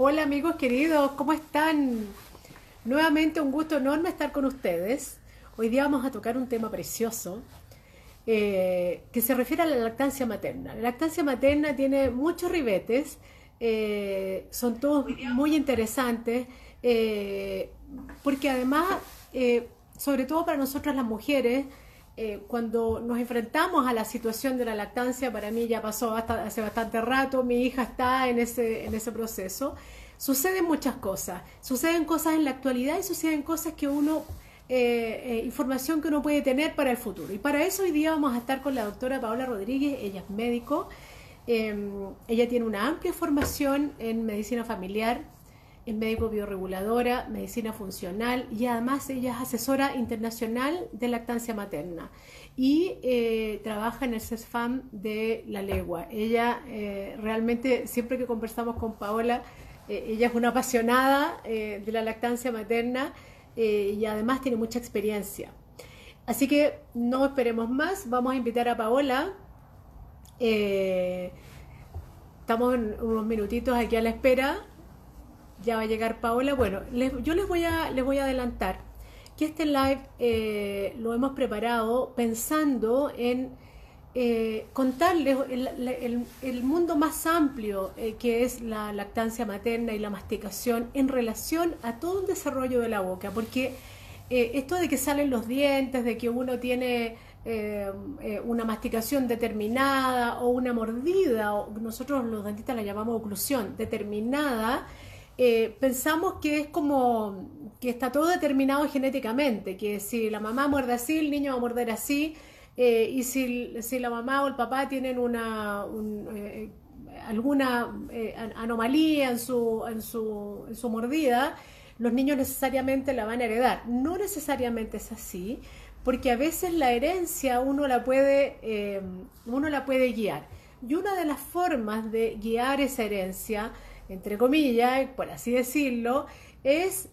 Hola amigos queridos, ¿cómo están? Nuevamente un gusto enorme estar con ustedes. Hoy día vamos a tocar un tema precioso eh, que se refiere a la lactancia materna. La lactancia materna tiene muchos ribetes, eh, son todos muy interesantes, eh, porque además, sobre todo para nosotras las mujeres, cuando nos enfrentamos a la situación de la lactancia, para mí ya pasó hace bastante rato, mi hija está en ese, en ese proceso, suceden muchas cosas, suceden cosas en la actualidad y suceden cosas que uno eh, eh, información que uno puede tener para el futuro. Y para eso hoy día vamos a estar con la doctora Paola Rodríguez, ella es médico, em, ella tiene una amplia formación en medicina familiar, médico bioreguladora, medicina funcional y además ella es asesora internacional de lactancia materna y eh, trabaja en el CESFAM de La Legua. Ella realmente, siempre que conversamos con Paola, ella es una apasionada de la lactancia materna eh, y además tiene mucha experiencia. Así que no esperemos más, vamos a invitar a Paola. Eh, estamos unos minutitos aquí a la espera. Ya va a llegar Paola. Bueno, yo les voy, a, les voy a adelantar que este live eh, lo hemos preparado pensando en eh, contarles el, mundo más amplio eh, que es la lactancia materna y la masticación en relación a todo el desarrollo de la boca, porque eh, esto de que salen los dientes, de que uno tiene una masticación determinada o una mordida, nosotros los dentistas la llamamos oclusión determinada, pensamos que es como que está todo determinado genéticamente, que si la mamá muerde así, el niño va a morder así, eh, y si, si, la mamá o el papá tienen una, eh, alguna eh, anomalía en su, en, su, en su mordida, los niños necesariamente la van a heredar. No necesariamente es así, porque a veces la herencia uno la puede, uno la puede guiar. Y una de las formas de guiar esa herencia, entre comillas, por así decirlo, es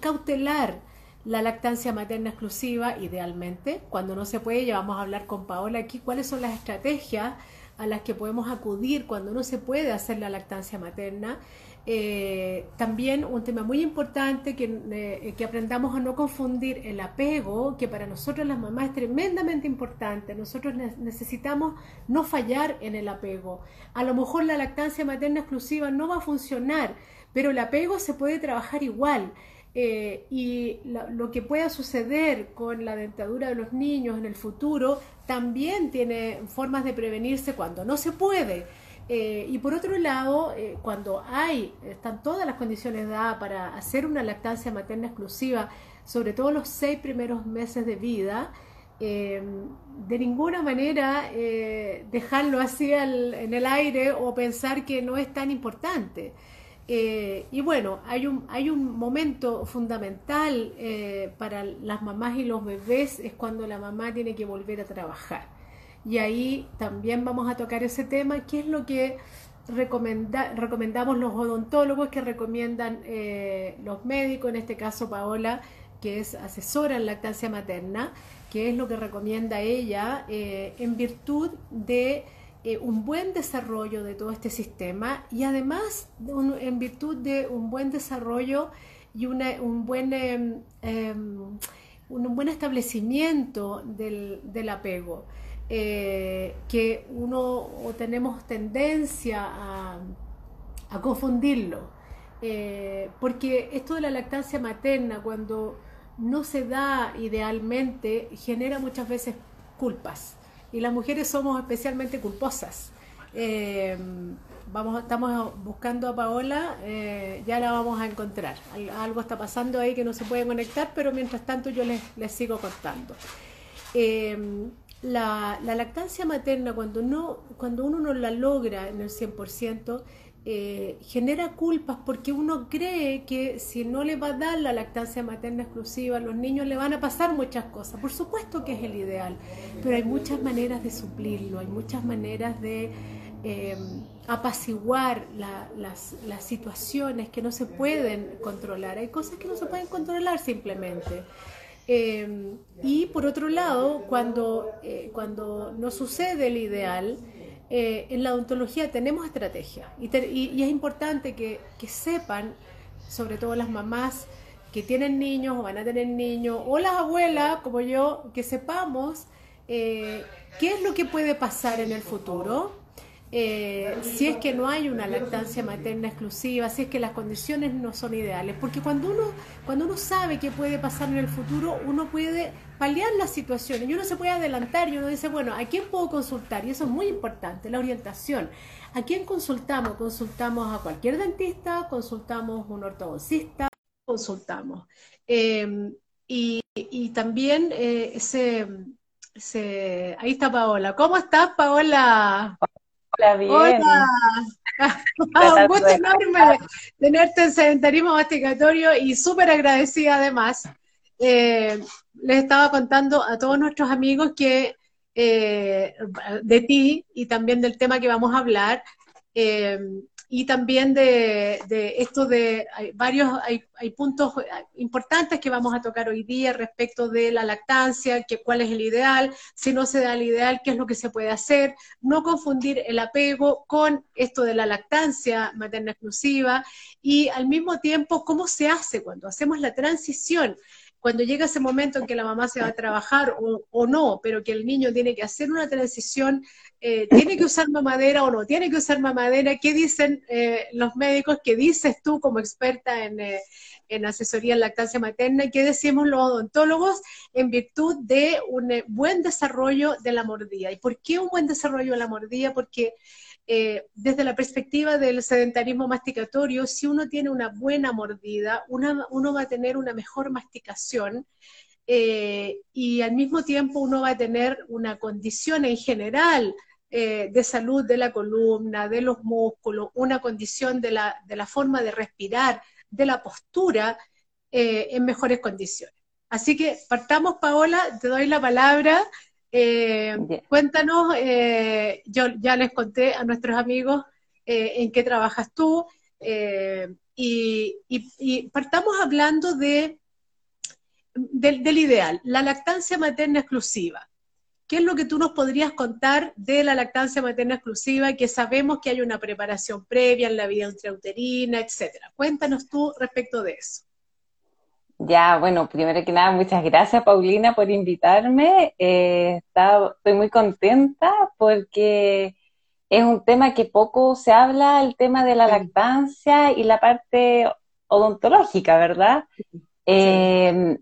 cautelar la lactancia materna exclusiva, idealmente. Cuando no se puede, ya vamos a hablar con Paola aquí cuáles son las estrategias a las que podemos acudir cuando no se puede hacer la lactancia materna. Eh, también un tema muy importante que, eh, que, aprendamos a no confundir el apego, que para nosotros las mamás es tremendamente importante. Nosotros necesitamos no fallar en el apego. A lo mejor la lactancia materna exclusiva no va a funcionar, pero el apego se puede trabajar igual. Eh, y lo, que pueda suceder con la dentadura de los niños en el futuro también tiene formas de prevenirse cuando no se puede. Eh, y por otro lado, eh, cuando hay, están todas las condiciones dadas para hacer una lactancia materna exclusiva, sobre todo los seis primeros meses de vida, de ninguna manera dejarlo así en el aire o pensar que no es tan importante. Eh, y bueno, hay un, hay un momento fundamental eh, para las mamás y los bebés, es cuando la mamá tiene que volver a trabajar. Y ahí también vamos a tocar ese tema, que es lo que recomendamos los odontólogos, que recomiendan eh, los médicos, en este caso Paola, que es asesora en lactancia materna, que es lo que recomienda ella en virtud de eh, un buen desarrollo de todo este sistema y además en virtud de un buen desarrollo y un, buen, em, un buen establecimiento del, apego, eh, que uno tenemos tendencia a, confundirlo, eh, porque esto de la lactancia materna, cuando no se da idealmente, genera muchas veces culpas y las mujeres somos especialmente culposas. Eh, vamos, estamos buscando a Paola, ya la vamos a encontrar. Algo está pasando ahí que no se puede conectar, pero mientras tanto yo les, sigo contando. La, la, lactancia materna, cuando, no, cuando uno no la logra en el 100%, eh, genera culpas porque uno cree que si no le va a dar la lactancia materna exclusiva, los niños le van a pasar muchas cosas. Por supuesto que es el ideal, pero hay muchas maneras de suplirlo, hay muchas maneras de eh, apaciguar las, situaciones que no se pueden controlar. Hay cosas que no se pueden controlar simplemente. Eh, y por otro lado, cuando, cuando no sucede el ideal, eh, en la odontología tenemos estrategia. Y, es importante que, sepan, sobre todo las mamás que tienen niños o van a tener niños, o las abuelas como yo, que sepamos eh, qué es lo que puede pasar en el futuro eh, si es que no hay una lactancia materna exclusiva, si es que las condiciones no son ideales, porque cuando uno, cuando uno sabe qué puede pasar en el futuro, uno puede paliar las situaciones y uno se puede adelantar y uno dice, bueno, ¿a quién puedo consultar? Y eso es muy importante, la orientación. ¿A quién consultamos? Consultamos a cualquier dentista, consultamos a un ortodoncista, consultamos. Eh, y, también eh, se, ahí está Paola. ¿Cómo estás, Paola? Hola, un gusto enorme tenerte en sedentarismo masticatorio y súper agradecida además. Eh, les estaba contando a todos nuestros amigos que eh, de ti y también del tema que vamos a hablar. Eh, y también de, esto de hay varios hay, hay, puntos importantes que vamos a tocar hoy día respecto de la lactancia, que cuál es el ideal, si no se da el ideal, qué es lo que se puede hacer, no confundir el apego con esto de la lactancia materna exclusiva y al mismo tiempo cómo se hace cuando hacemos la transición cuando llega ese momento en que la mamá se va a trabajar o, no, pero que el niño tiene que hacer una transición, eh, tiene que usar mamadera o no tiene que usar mamadera, ¿qué dicen eh, los médicos? ¿Qué dices tú como experta en, eh, en asesoría en lactancia materna? ¿Qué decimos los odontólogos en virtud de un buen desarrollo de la mordida? ¿Y por qué un buen desarrollo de la mordida? Porque eh, desde la perspectiva del sedentarismo masticatorio, si uno tiene una buena mordida, uno va a tener una mejor masticación eh, y al mismo tiempo uno va a tener una condición en general eh, de salud de la columna, de los músculos, una condición de la, de la forma de respirar, de la postura en mejores condiciones. Así que partamos, Paola, te doy la palabra. Eh, cuéntanos, eh, yo ya les conté a nuestros amigos eh, en qué trabajas tú y, partamos hablando de, del ideal, la lactancia materna exclusiva. ¿Qué es lo que tú nos podrías contar de la lactancia materna exclusiva? Que sabemos que hay una preparación previa en la vida intrauterina, etcétera. Cuéntanos tú respecto de eso. Ya, bueno, primero que nada, muchas gracias Paulina por invitarme. Eh, estoy muy contenta porque es un tema que poco se habla, el tema de la lactancia y la parte odontológica, ¿verdad? Em,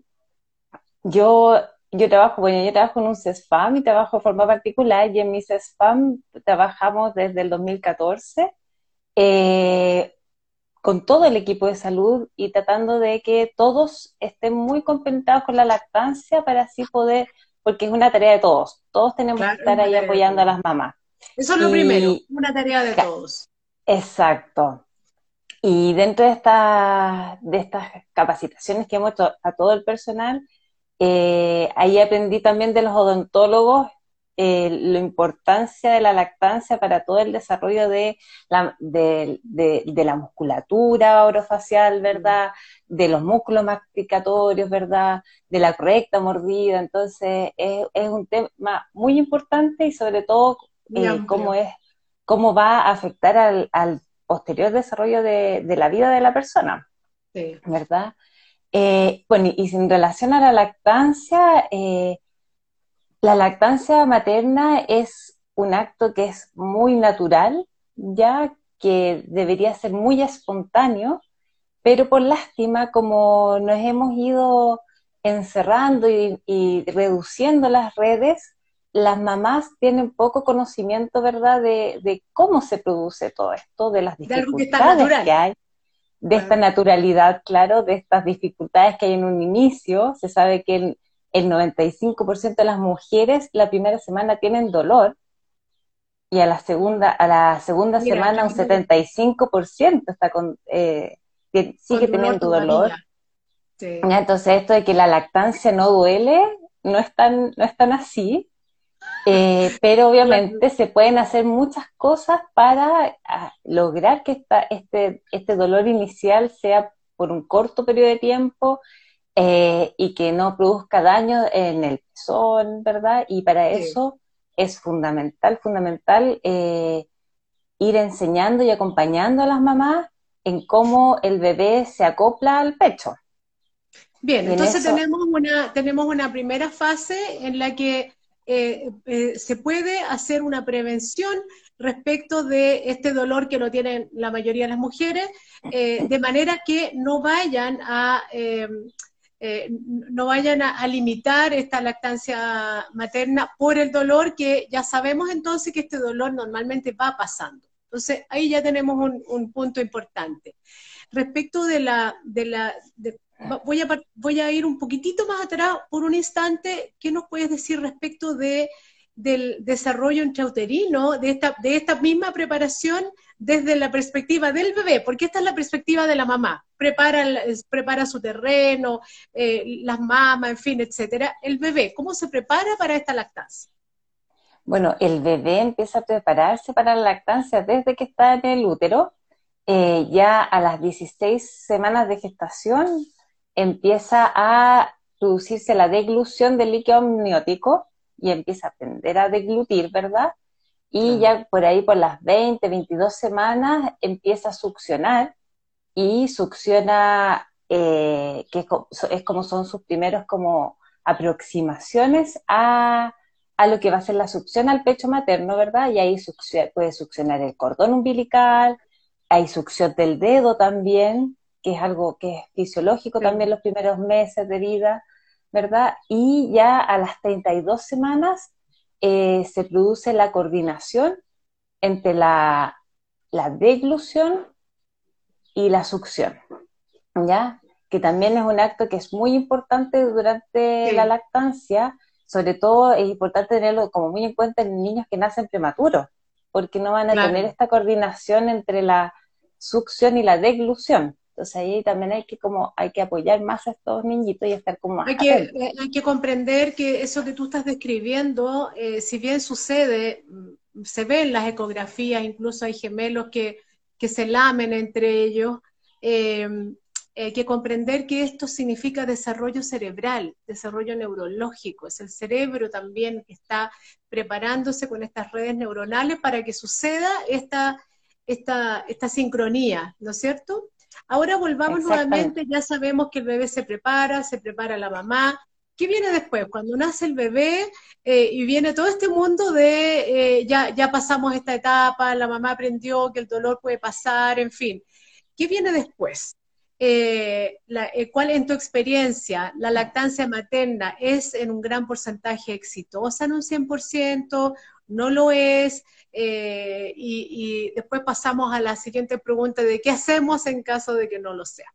yo, yo trabajo, bueno, yo trabajo en un CESFAM y trabajo de forma particular y en mi CESFAM trabajamos desde el 2014. Eh, con todo el equipo de salud y tratando de que todos estén muy compensados con la lactancia para así poder, porque es una tarea de todos, todos tenemos que estar ahí apoyando a las mamás. Eso es lo primero, una tarea de todos. Exacto. Y dentro de, esta, de estas capacitaciones que hemos hecho a todo el personal, eh, ahí aprendí también de los odontólogos eh, la importancia de la lactancia para todo el desarrollo de la, de, la musculatura orofacial, ¿verdad? De los músculos masticatorios, ¿verdad? De la correcta mordida. Entonces, es, un tema muy importante y sobre todo eh, cómo, es, cómo va a afectar al, posterior desarrollo de, la vida de la persona, ¿verdad? Eh, bueno, y en relación a la lactancia, eh, la lactancia materna es un acto que es muy natural, ya que debería ser muy espontáneo, pero por lástima, como nos hemos ido encerrando y, reduciendo las redes, las mamás tienen poco conocimiento, ¿verdad?, de, cómo se produce todo esto, de las dificultades que, hay, de esta naturalidad, claro, de estas dificultades que hay en un inicio. Se sabe que el 95% de las mujeres la primera semana tienen dolor y a la segunda, a la segunda semana un 75% está con, eh, sigue teniendo dolor. Entonces esto de que la lactancia no duele no es tan, no es tan así, eh, pero obviamente se pueden hacer muchas cosas para ah, lograr que esta, este, este dolor inicial sea por un corto periodo de tiempo eh, y que no produzca daño en el pezón, ¿verdad? Y para eso es fundamental, fundamental eh, ir enseñando y acompañando a las mamás en cómo el bebé se acopla al pecho. Bien, entonces tenemos, una, tenemos una primera fase en la que eh, eh, se puede hacer una prevención respecto de este dolor que lo tienen la mayoría de las mujeres, eh, de manera que no vayan a no vayan a, limitar esta lactancia materna por el dolor que ya sabemos entonces que este dolor normalmente va pasando. Entonces ahí ya tenemos un, punto importante. Respecto de la, de la voy, a, voy a ir un poquitito más atrás por un instante. ¿Qué nos puedes decir respecto de, del desarrollo intrauterino, de esta, de esta misma preparación desde la perspectiva del bebé? Porque esta es la perspectiva de la mamá. Prepara, prepara su terreno, eh, las mamas, en fin, etcétera. El bebé, ¿cómo se prepara para esta lactancia? Bueno, el bebé empieza a prepararse para la lactancia desde que está en el útero. Eh, ya a las 16 semanas de gestación empieza a producirse la deglución del líquido amniótico y empieza a aprender a deglutir, ¿verdad? Y ya por ahí, por las 20, 22 semanas, empieza a succionar y succiona, eh, que es como son sus primeros como aproximaciones a, a, lo que va a ser la succión al pecho materno, ¿verdad? Y ahí puede succionar el cordón umbilical, hay succión del dedo también, que es algo que es fisiológico también los primeros meses de vida, ¿verdad? Y ya a las 32 semanas eh, se produce la coordinación entre la, la deglución y la succión, ¿ya? Que también es un acto que es muy importante durante la lactancia, sobre todo es importante tenerlo como muy en cuenta en niños que nacen prematuros, porque no van a tener esta coordinación entre la succión y la deglución. Entonces ahí también hay que como hay que apoyar más a estos niñitos y estar como hay que eh, hay que comprender que eso que tú estás describiendo, eh, si bien sucede, mm, se ve en las ecografías, incluso hay gemelos que, que se lamen entre ellos. Em, hay que comprender que esto significa desarrollo cerebral, desarrollo neurológico. Es el cerebro también que está preparándose con estas redes neuronales para que suceda esta, esta, esta sincronía, ¿no es cierto? Ahora volvamos nuevamente, ya sabemos que el bebé se prepara, se prepara la mamá. ¿Qué viene después? Cuando nace el bebé eh, y viene todo este mundo de eh, ya, ya pasamos esta etapa, la mamá aprendió que el dolor puede pasar, en fin. ¿Qué viene después? Eh, ¿Cuál en tu experiencia la lactancia materna es en un gran porcentaje exitosa en un 100%? ¿No lo es? Eh, y, después pasamos a la siguiente pregunta de qué hacemos en caso de que no lo sea.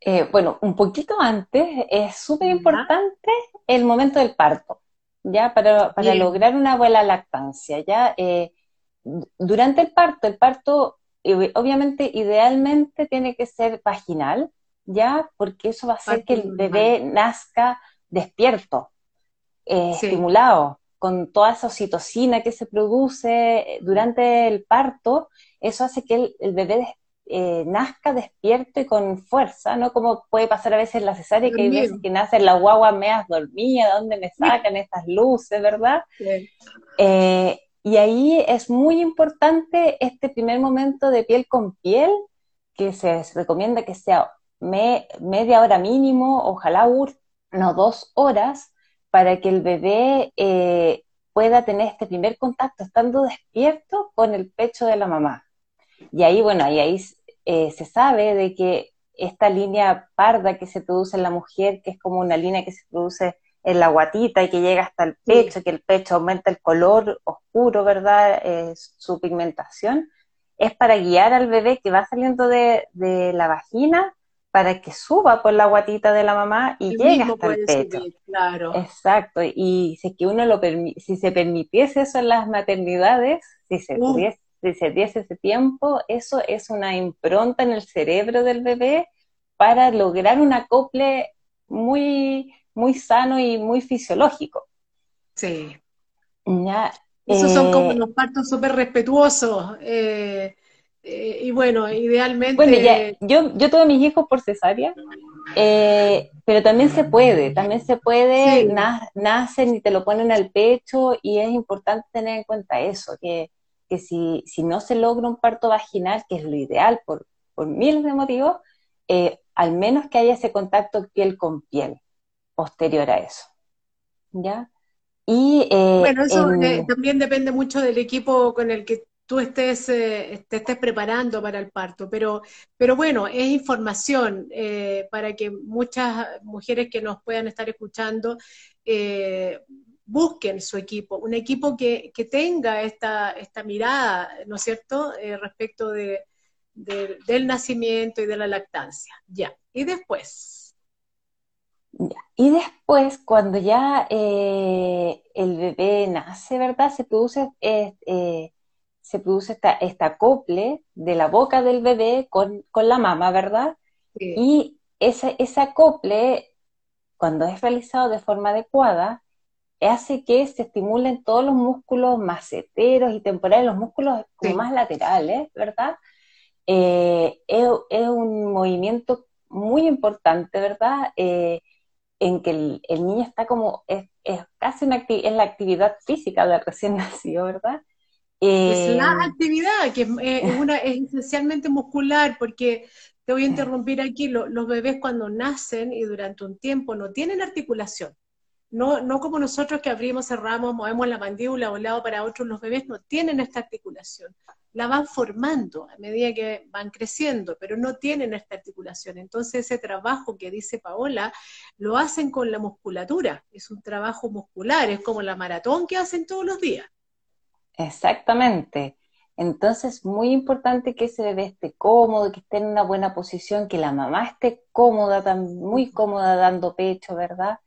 Eh, bueno, un poquito antes es súper importante el momento del parto, ya para, lograr una buena lactancia, ya eh, durante el parto, el parto obviamente idealmente tiene que ser vaginal, ya porque eso va a hacer que el bebé nazca despierto, estimulado, con toda esa oxitocina que se produce durante el parto, eso hace que el, bebé eh, nazca despierto y con fuerza, ¿no? Como puede pasar a veces en la cesárea, que hay veces que nacen la guagua meas dormida, ¿de dónde me sacan estas luces, verdad? Eh, y ahí es muy importante este primer momento de piel con piel, que se, recomienda que sea media hora mínimo, ojalá no dos horas, para que el bebé eh, pueda tener este primer contacto estando despierto con el pecho de la mamá. Y ahí, bueno, ahí, ahí eh, se sabe de que esta línea parda que se produce en la mujer, que es como una línea que se produce en la guatita y que llega hasta el pecho, que el pecho aumenta el color oscuro, ¿verdad? Eh, su pigmentación, es para guiar al bebé que va saliendo de, de la vagina para que suba por la guatita de la mamá y llegue hasta el pecho. claro. Exacto, y si que uno lo si se permitiese eso en las maternidades, si se, si se diese ese tiempo, eso es una impronta en el cerebro del bebé para lograr un acople muy, muy sano y muy fisiológico. Sí. Esos son como eh, los partos súper respetuosos. Eh, Eh, y bueno, idealmente... Bueno, ya, yo, yo tuve mis hijos por cesárea, eh, pero también se puede, también se puede, nacen y te lo ponen al pecho y es importante tener en cuenta eso, que, que si, si no se logra un parto vaginal, que es lo ideal por, por miles de motivos, eh, al menos que haya ese contacto piel con piel posterior a eso. ¿Ya? Y, bueno, eso también depende mucho del equipo con el que tú estés, eh, te estés preparando para el parto. Pero, pero bueno, es información eh, para que muchas mujeres que nos puedan estar escuchando eh, busquen su equipo, un equipo que, tenga esta, esta mirada, ¿no es cierto?, respecto de, del nacimiento y de la lactancia. Ya, y después. Y después, cuando ya el bebé nace, ¿verdad? Se produce se produce esta, esta acople de la boca del bebé con, la mama, ¿verdad? Y ese, ese acople, cuando es realizado de forma adecuada, hace que se estimulen todos los músculos maceteros y temporales, los músculos más laterales, ¿verdad? Eh, es, un movimiento muy importante, ¿verdad? Eh, en que el, niño está como, es, casi una es la actividad física del recién nacido, ¿verdad? Es la eh, actividad, que es, una, es esencialmente muscular, porque te voy a interrumpir aquí, los bebés cuando nacen y durante un tiempo no tienen articulación. No, no como nosotros que abrimos, cerramos, movemos la mandíbula de un lado para otro, los bebés no tienen esta articulación. La van formando a medida que van creciendo, pero no tienen esta articulación. Entonces ese trabajo que dice Paola, lo hacen con la musculatura. Es un trabajo muscular, es como la maratón que hacen todos los días. Exactamente. Entonces, muy importante que ese bebé esté cómodo, que esté en una buena posición, que la mamá esté cómoda, muy cómoda dando pecho, ¿verdad?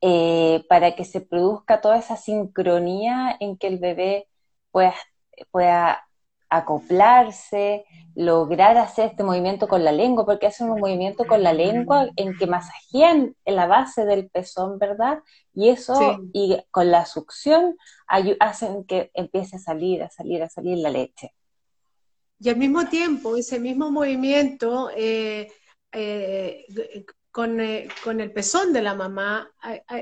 Eh, para que se produzca toda esa sincronía en que el bebé pueda, pueda acoplarse, lograr hacer este movimiento con la lengua, porque hacen un movimiento con la lengua en que masajean la base del pezón, ¿verdad? Y eso, y con la succión, hacen que empiece a salir, a salir, a salir la leche. Y al mismo tiempo, ese mismo movimiento eh, eh, con, eh, con, el pezón de la mamá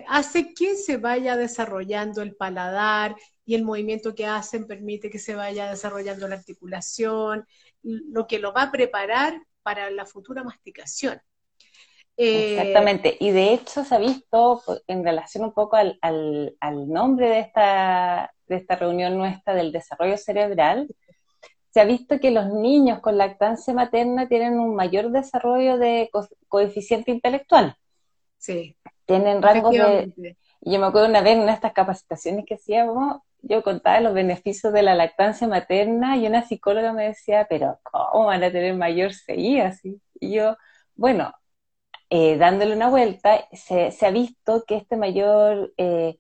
hace que se vaya desarrollando el paladar y el movimiento que hacen permite que se vaya desarrollando la articulación, lo que lo va a preparar para la futura masticación. Eh, Exactamente, y de hecho se ha visto en relación un poco al, nombre de esta, de esta reunión nuestra del desarrollo cerebral, se ha visto que los niños con lactancia materna tienen un mayor desarrollo de coeficiente intelectual. Sí. Tienen rangos de... Yo me acuerdo una vez en estas capacitaciones que hacíamos, yo contaba los beneficios de la lactancia materna y una psicóloga me decía, pero ¿cómo van a tener mayor CI así? Y yo, bueno, eh, dándole una vuelta, se, ha visto que este mayor, eh,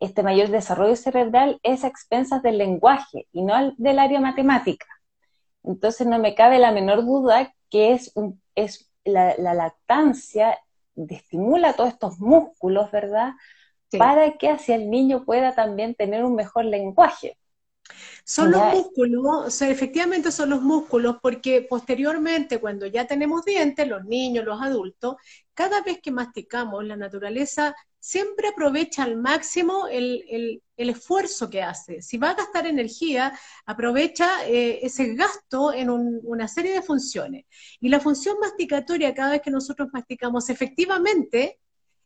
este mayor desarrollo cerebral es a expensas del lenguaje y no del área matemática. Entonces no me cabe la menor duda que es, es la, la lactancia estimula todos estos músculos, ¿verdad? Para que así el niño pueda también tener un mejor lenguaje. Son los músculos, efectivamente son los músculos, porque posteriormente, cuando ya tenemos dientes, los niños, los adultos, cada vez que masticamos, la naturaleza siempre aprovecha al máximo el, esfuerzo que hace. Si va a gastar energía, aprovecha eh, ese gasto en una serie de funciones. Y la función masticatoria, cada vez que nosotros masticamos, efectivamente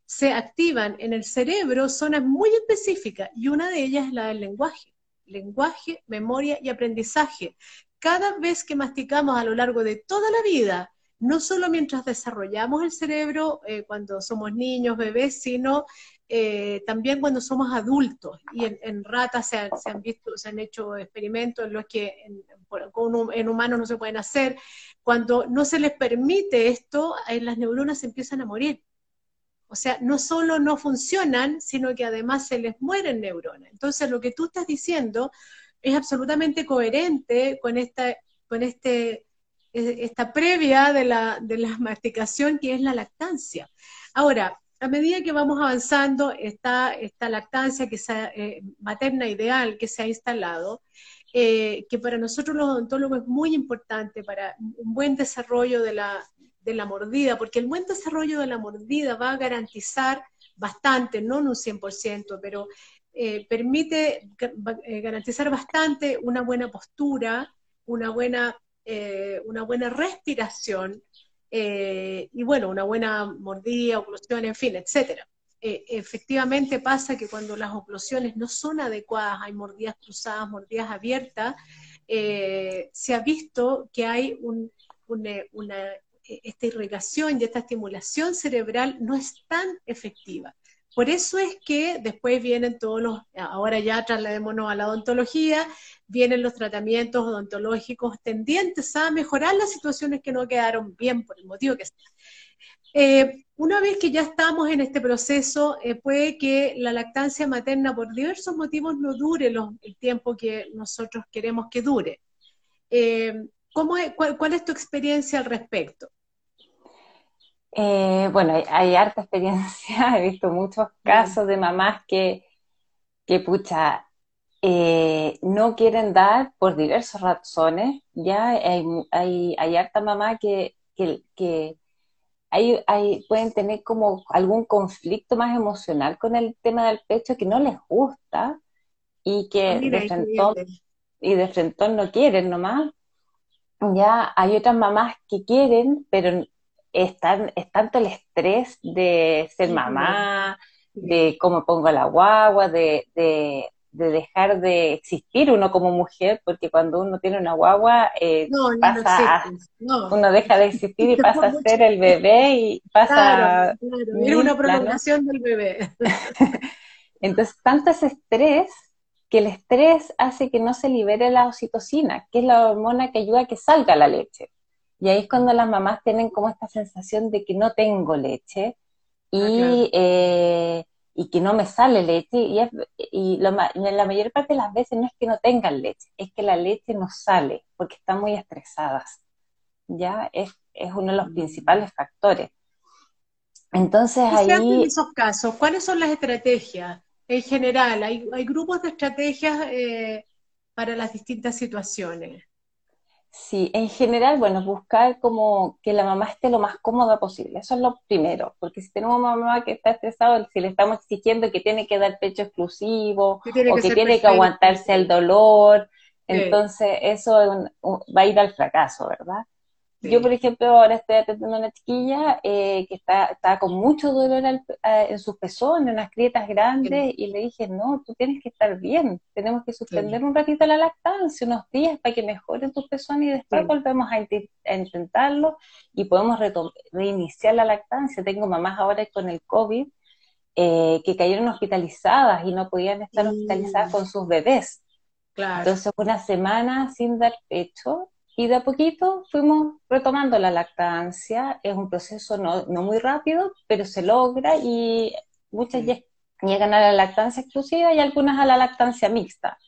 se activan en el cerebro zonas muy específicas y una de ellas es la del lenguaje. Lenguaje, memoria y aprendizaje. Cada vez que masticamos a lo largo de toda la vida, no solo mientras desarrollamos el cerebro eh, cuando somos niños, bebés, sino eh, también cuando somos adultos. Y en, ratas se han, visto, se han hecho experimentos en los que en, en humanos no se pueden hacer. Cuando no se les permite esto, eh, las neuronas empiezan a morir. O sea, no solo no funcionan, sino que además se les mueren neuronas. Entonces, lo que tú estás diciendo es absolutamente coherente con esta, con este, e, esta previa de la, de la masticación que es la lactancia. Ahora, a medida que vamos avanzando, esta, esta lactancia que sea, eh, materna ideal que se ha instalado, eh, que para nosotros los odontólogos es muy importante para un buen desarrollo de la, de la mordida, porque el buen desarrollo de la mordida va a garantizar bastante, no en un 100%, pero eh, permite eh, garantizar bastante una buena postura, una buena, una buena respiración y bueno, una buena mordida, oclusión, en fin. Eh, efectivamente pasa que cuando las oclusiones no son adecuadas, hay mordidas cruzadas, mordidas abiertas, eh, se ha visto que hay una, esta irrigación y esta estimulación cerebral no es tan efectiva. Por eso es que después vienen todos los, ahora ya trasladémonos a la odontología, vienen los tratamientos odontológicos tendientes a mejorar las situaciones que no quedaron bien por el motivo que sea. Eh, una vez que ya estamos en este proceso, eh, puede que la lactancia materna por diversos motivos no dure el tiempo que nosotros queremos que dure. Eh, cuál, es tu experiencia al respecto? Bueno, hay, harta experiencia, he visto muchos casos de mamás que, que pucha, no quieren dar por diversas razones, ya hay, hay, harta mamá que, que hay, pueden tener como algún conflicto más emocional con el tema del pecho que no les gusta y que ah, de frentón, y de frentón no quieren nomás. Ya hay otras mamás que quieren, pero están, es tanto el estrés de ser mamá, de cómo pongo la guagua, de, de dejar de existir uno como mujer, porque cuando uno tiene una guagua, eh, pasa uno deja de existir y pasa a ser el bebé y pasa... Claro, una prolongación del bebé. Entonces, tanto ese estrés, que el estrés hace que no se libere la oxitocina, que es la hormona que ayuda a que salga la leche. Y ahí es cuando las mamás tienen como esta sensación de que no tengo leche y... Ah, eh, y que no me sale leche y, y la mayor parte de las veces no es que no tengan leche, es que la leche no sale porque están muy estresadas. Ya es, uno de los principales factores. Entonces ahí... en esos casos? ¿Cuáles son las estrategias en general? ¿Hay, hay grupos de estrategias eh, para las distintas situaciones? Sí, en general, bueno, buscar como que la mamá esté lo más cómoda posible, eso es lo primero, porque si tenemos una mamá que está estresada, si le estamos exigiendo que tiene que dar pecho exclusivo o que tiene que aguantarse el dolor, entonces eso va a ir al fracaso, ¿verdad? Yo, por ejemplo, ahora estoy atendiendo a una chiquilla eh, que está, con mucho dolor en sus pezones, unas grietas grandes, y le dije, no, tú tienes que estar bien, tenemos que suspender un ratito la lactancia, unos días para que mejoren tus pezones y después volvemos a, intentarlo y podemos reiniciar la lactancia. Tengo mamás ahora con el COVID eh, que cayeron hospitalizadas y no podían estar hospitalizadas con sus bebés. Claro. Entonces, una semana sin dar pecho y de a poquito fuimos retomando la lactancia. Es un proceso no, muy rápido, pero se logra y muchas llegan a la lactancia exclusiva y algunas a la lactancia mixta.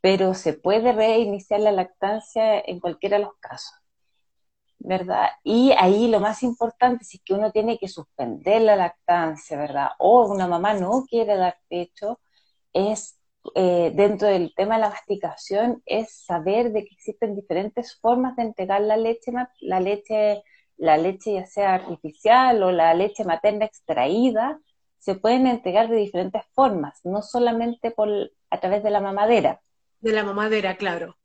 Pero se puede reiniciar la lactancia en cualquiera de los casos. ¿verdad? Y ahí lo más importante, si es que uno tiene que suspender la lactancia, ¿verdad? O una mamá no quiere dar pecho, es eh, dentro del tema de la masticación es saber de que existen diferentes formas de entregar la leche, la leche, la leche ya sea artificial o la leche materna extraída, se pueden entregar de diferentes formas, no solamente por, a través de la mamadera. De la mamadera, claro.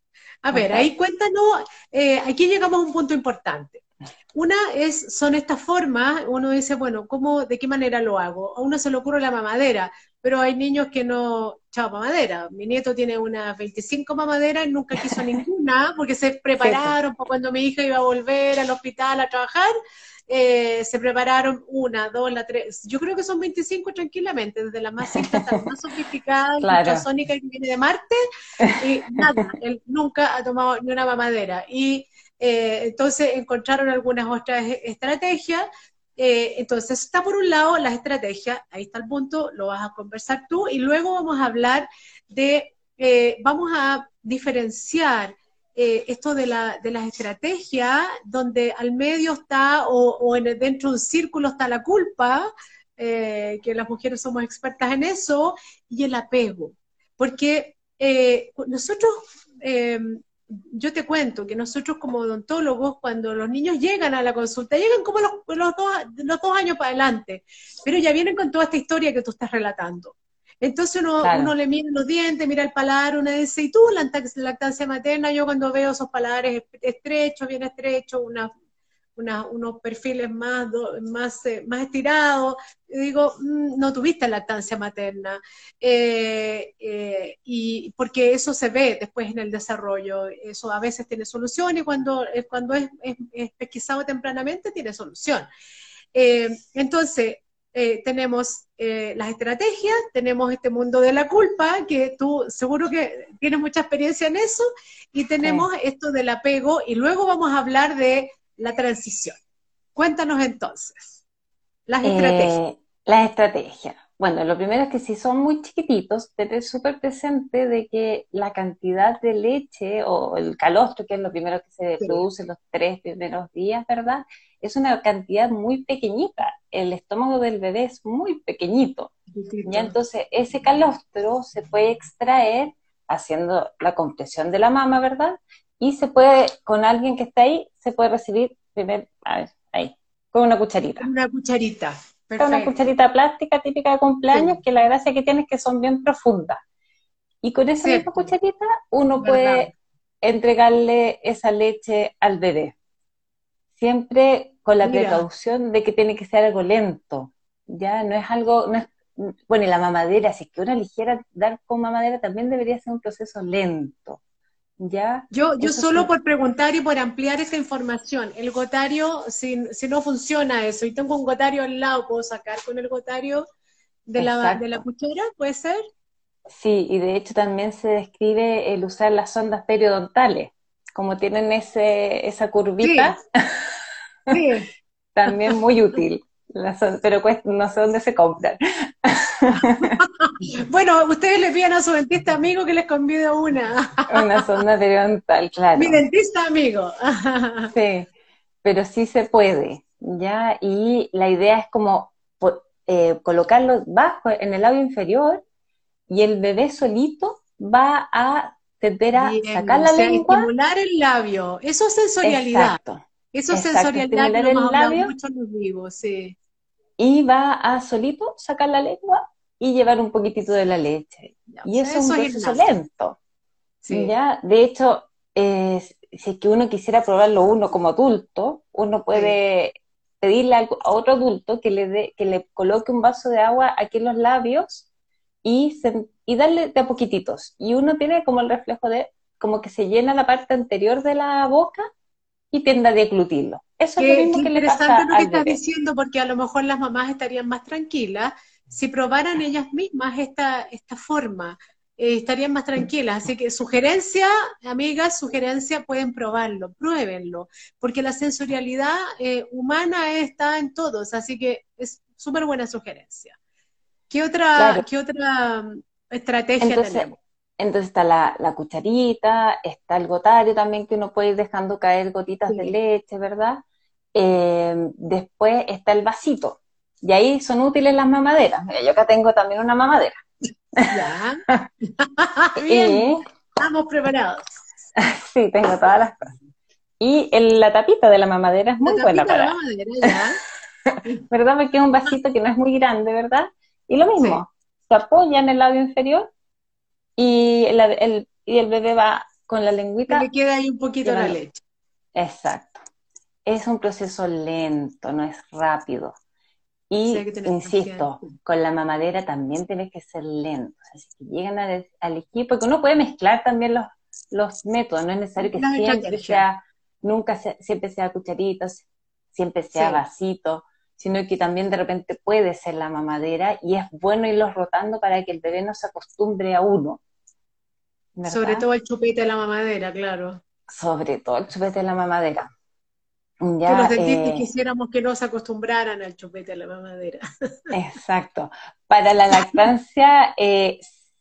A ver, ahí cuéntanos, eh, aquí llegamos a un punto importante. Una es, son estas formas, uno dice, bueno, ¿cómo, de qué manera lo hago? A uno se le ocurre la mamadera, pero hay niños que no, chao, mamadera. Mi nieto tiene unas 25 mamaderas y nunca quiso ninguna porque se prepararon para cuando mi hija iba a volver al hospital a trabajar. Eh, se prepararon una, dos, la tres. Yo creo que son 25 tranquilamente, desde la más simple hasta la más sofisticada, la sónica que viene de Marte, y nada, él nunca ha tomado ni una mamadera. Y eh, entonces encontraron algunas otras estrategias eh, entonces, está por un lado la estrategia, ahí está el punto, lo vas a conversar tú, y luego vamos a hablar de, eh, vamos a diferenciar esto de, la, de las estrategias, donde al medio está, o, en dentro de un círculo está la culpa, que las mujeres somos expertas en eso, y el apego. Porque nosotros yo te cuento que nosotros como odontólogos, cuando los niños llegan a la consulta, llegan como los, los, dos, los dos años para adelante, pero ya vienen con toda esta historia que tú estás relatando. Entonces uno, uno le mira los dientes, mira el paladar, uno dice, ¿y tú la lactancia materna? Yo cuando veo esos paladares estrechos, bien estrechos, una unos perfiles más, más, eh, más estirados. digo, mm, no tuviste lactancia materna. Eh, eh, y porque eso se ve después en el desarrollo. Eso a veces tiene solución y cuando, cuando es, es, pesquisado tempranamente tiene solución. entonces, tenemos las estrategias, tenemos este mundo de la culpa, que tú seguro que tienes mucha experiencia en eso, y tenemos esto del apego, y luego vamos a hablar de la transición. Cuéntanos entonces, las eh, estrategias. las estrategias. Bueno, lo primero es que si son muy chiquititos, tener súper presente de que la cantidad de leche o el calostro, que es lo primero que se produce los tres primeros días, ¿verdad? Es una cantidad muy pequeñita. El estómago del bebé es muy pequeñito. Y entonces ese calostro se puede extraer haciendo la compresión de la mama, ¿verdad? Y se puede, con alguien que está ahí, se puede recibir primer, a ver, ahí, con una cucharita. Una cucharita. Con una cucharita plástica típica de cumpleaños, que la gracia que tiene es que son bien profundas. Y con esa misma cucharita uno puede entregarle esa leche al bebé. Siempre con la precaución de que tiene que ser algo lento. Ya no es algo, no es, bueno, y la mamadera, si es que una ligera dar con mamadera también debería ser un proceso lento. ¿Ya? Yo, yo solo por preguntar y por ampliar esa información, el gotario, si, si, no funciona eso, y tengo un gotario al lado, ¿puedo sacar con el gotario de la, de la cuchara? ¿Puede ser? Sí, y de hecho también se describe el usar las sondas periodontales, como tienen ese, esa curvita, sí. también muy útil, pero no sé dónde se compran. bueno, ustedes le piden a su dentista amigo que les convide una. una sonda periodontal, claro. Mi dentista amigo. sí, pero sí se puede, ¿ya? Y la idea es como eh, colocarlo bajo, en el lado inferior, y el bebé solito va a tender a sacar la lengua. estimular el labio. Eso es sensorialidad. Exacto. Eso es sensorialidad que el labio, mucho los vivos, sí y va a solito sacar la lengua y llevar un poquitito de la leche. y eso, es un proceso lento. ¿ya? De hecho, si es que uno quisiera probarlo uno como adulto, uno puede pedirle a otro adulto que le, dé, que le coloque un vaso de agua aquí en los labios y, y darle de a poquititos. Y uno tiene como el reflejo de como que se llena la parte anterior de la boca y tienda a deglutirlo. Eso es lo mismo que le pasa lo que estás diciendo, porque a lo mejor las mamás estarían más tranquilas si probaran ellas mismas esta, esta forma. Eh, estarían más tranquilas. Así que sugerencia, amigas, sugerencia, pueden probarlo, pruébenlo, porque la sensorialidad eh, humana está en todos, así que es súper buena sugerencia. ¿Qué otra, ¿qué otra mm, estrategia tenemos? Entonces está la, cucharita, está el gotario también que uno puede ir dejando caer gotitas de leche, ¿verdad? Eh, después está el vasito. Y ahí son útiles las mamaderas. Mira, yo acá tengo también una mamadera. Ya. Bien. Estamos preparados. sí, tengo todas las cosas. Y la tapita de la mamadera es muy buena para. La mamadera, ya. ¿Verdad? Porque es un vasito que no es muy grande, ¿verdad? Y lo mismo, se apoya en el lado inferior y el, y el bebé va con la lengüita. le queda ahí un poquito la leche. Exacto. Es un proceso lento, no es rápido. Y, insisto, con la mamadera también tienes que ser lento. Sea, si llegan al, equipo, porque uno puede mezclar también los, los métodos, no es necesario que siempre sea, nunca siempre sea cucharitos, siempre sea vasito, sino que también de repente puede ser la mamadera y es bueno irlos rotando para que el bebé no se acostumbre a uno. Sobre todo el chupete de la mamadera, claro. Sobre todo el chupete de la mamadera. Ya, que los dentistas eh, quisiéramos que no se acostumbraran al chupete de la mamadera. Exacto. Para la lactancia eh,